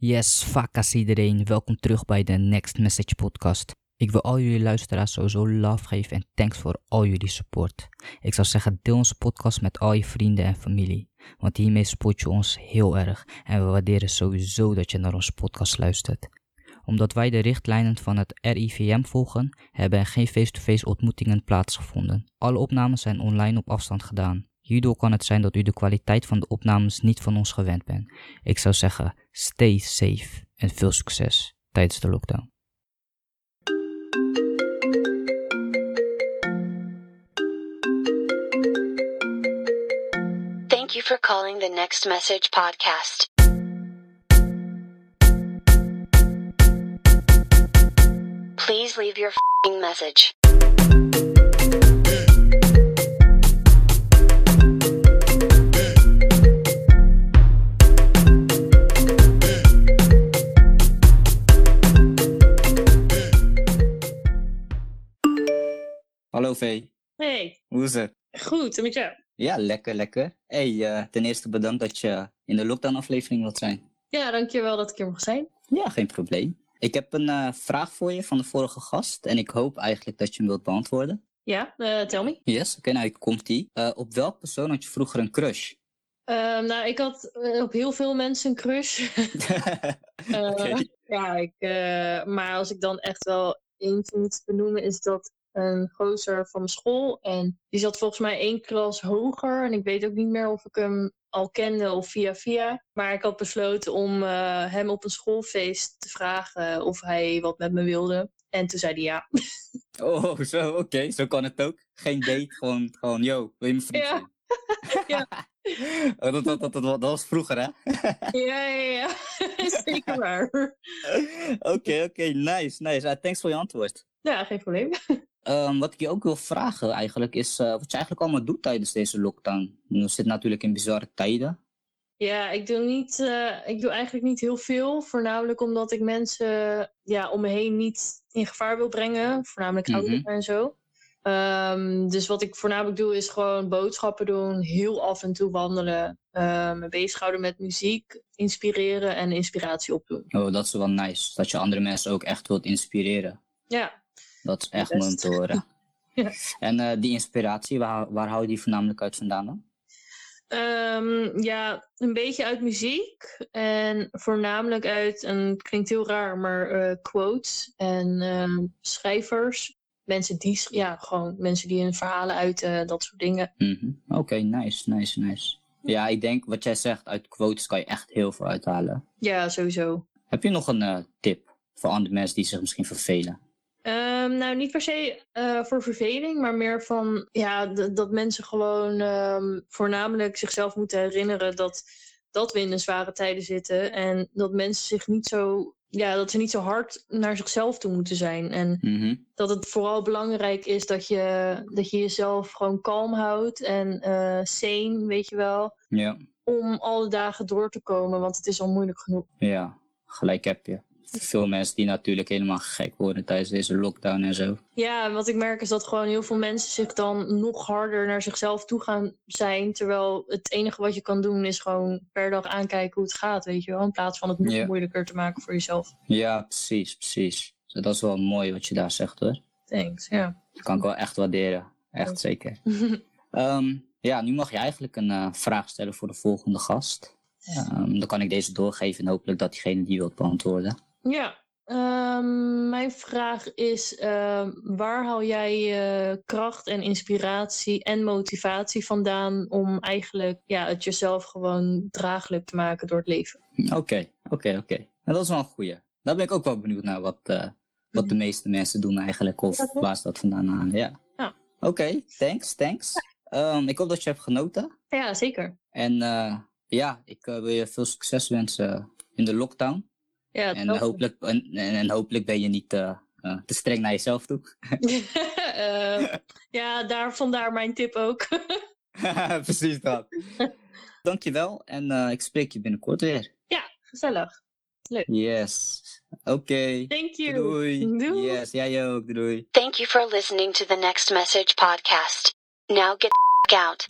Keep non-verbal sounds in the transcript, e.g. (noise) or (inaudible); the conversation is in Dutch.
Yes, vakas iedereen. Welkom terug bij de Next Message podcast. Ik wil al jullie luisteraars sowieso love geven en thanks voor al jullie support. Ik zou zeggen, deel onze podcast met al je vrienden en familie. Want hiermee support je ons heel erg en we waarderen sowieso dat je naar onze podcast luistert. Omdat wij de richtlijnen van het RIVM volgen, hebben er geen face-to-face ontmoetingen plaatsgevonden. Alle opnames zijn online op afstand gedaan. Hierdoor kan het zijn dat u de kwaliteit van de opnames niet van ons gewend bent. Ik zou zeggen, stay safe en veel succes tijdens de lockdown. Thank you for calling the Next Message podcast. Please leave your message. Hey, hoe is het? goed, en met jou? Ja, lekker, lekker. Hey, eh, ten eerste bedankt dat je in de lockdown aflevering wilt zijn. Ja, dankjewel dat ik er mag zijn. Ja, geen probleem. Ik heb een eh, vraag voor je van de vorige gast en ik hoop eigenlijk dat je hem wilt beantwoorden. Ja, eh tell me. Yes, oké, nou hier komt die. Op welk persoon had je vroeger een crush? Ehm, nou, ik had op heel veel mensen een crush. (laughs) Ja, ik, maar als ik dan echt wel eentje moet benoemen, is dat een gozer van school. En die zat volgens mij één klas hoger. En ik weet ook niet meer of ik hem al kende of via via. Maar ik had besloten om eh, hem op een schoolfeest te vragen of hij wat met me wilde. En toen zei hij ja. Oh, zo, oké, zo kan het ook. Geen date, gewoon, gewoon, yo, wil je mijn vriend Ja. (laughs) (laughs) Oh, dat, dat, dat, dat, dat was vroeger, hè? Ja, ja, ja. (laughs) Zeker waar. Oké, oké, nice, nice. Uh, thanks voor je antwoord. Ja, geen probleem. Ehm, wat ik je ook wil vragen eigenlijk is eh, wat je eigenlijk allemaal doet tijdens deze lockdown. We zitten natuurlijk in bizarre tijden. Ja, ik doe, niet, eh, ik doe eigenlijk niet heel veel. Voornamelijk omdat ik mensen ja, om me heen niet in gevaar wil brengen. Voornamelijk Mhm. ouderen en zo. Ehm, dus wat ik voornamelijk doe is gewoon boodschappen doen. Heel af en toe wandelen. eh, me bezighouden met muziek. Inspireren en inspiratie opdoen. Oh, dat is wel nice. Dat je andere mensen ook echt wilt inspireren. Ja, Dat is echt mooi om te horen. Ja. En eh, die inspiratie, waar, waar hou je die voornamelijk uit vandaan dan? Ehm, ja, een beetje uit muziek en voornamelijk uit, en het klinkt heel raar, maar eh, quotes en ehm, schrijvers. Mensen die, ja, gewoon mensen die hun verhalen uiten, dat soort dingen. Mhm. Oké, nice, nice, nice. Ja, ik denk wat jij zegt, uit quotes kan je echt heel veel uithalen. Ja, sowieso. Heb je nog een eh, tip voor andere mensen die zich misschien vervelen? Ehm, nou, niet per se eh, voor verveling, maar meer van ja, dat mensen gewoon ehm, voornamelijk zichzelf moeten herinneren dat, dat we in een zware tijden zitten. En dat mensen zich niet zo, ja, dat ze niet zo hard naar zichzelf toe moeten zijn. En Mhm. dat het vooral belangrijk is dat je, dat je jezelf gewoon kalm houdt en eh sane, weet je wel. Ja, Om alle dagen door te komen, want het is al moeilijk genoeg. ja, gelijk heb je. Veel mensen die natuurlijk helemaal gek worden tijdens deze lockdown en zo. Ja, wat ik merk is dat gewoon heel veel mensen zich dan nog harder naar zichzelf toe gaan zijn. Terwijl het enige wat je kan doen is gewoon per dag aankijken hoe het gaat, weet je wel. In plaats van het nog moeilijker te maken voor jezelf. Ja, precies, precies. Dus dat is wel mooi wat je daar zegt hoor. Thanks, ja. Dat kan ik wel echt waarderen. Echt zeker. (laughs) Ehm, ja, nu mag je eigenlijk een eh, vraag stellen voor de volgende gast. Ehm, dan kan ik deze doorgeven en hopelijk dat diegene die wilt beantwoorden. Ja, ehm, mijn vraag is, ehm, waar haal jij je kracht en inspiratie en motivatie vandaan om eigenlijk ja, het jezelf gewoon draaglijk te maken door het leven? Oké, oké, oké. Nou, Dat is wel een goeie. Daar ben ik ook wel benieuwd naar wat, eh, wat de meeste mensen doen eigenlijk. Of Ja, waar ze dat vandaan halen. Ja. Ja. Oké, thanks, thanks. Ehm, ik hoop dat je hebt genoten. Ja, zeker. En eh, ja, ik eh, wil je veel succes wensen in de lockdown. Ja, En hopelijk, en, en, en hopelijk ben je niet eh, eh, te streng naar jezelf toe. (laughs) Eh, ja, daar, vandaar mijn tip ook. (laughs) Precies dat. Dankjewel en eh, ik spreek je binnenkort weer. Gezellig. Yes. Oké. Thank you. Doei. Doei. Yes, jij ook. Doei. Thank you for listening to the Next Message podcast. Now get the f- out.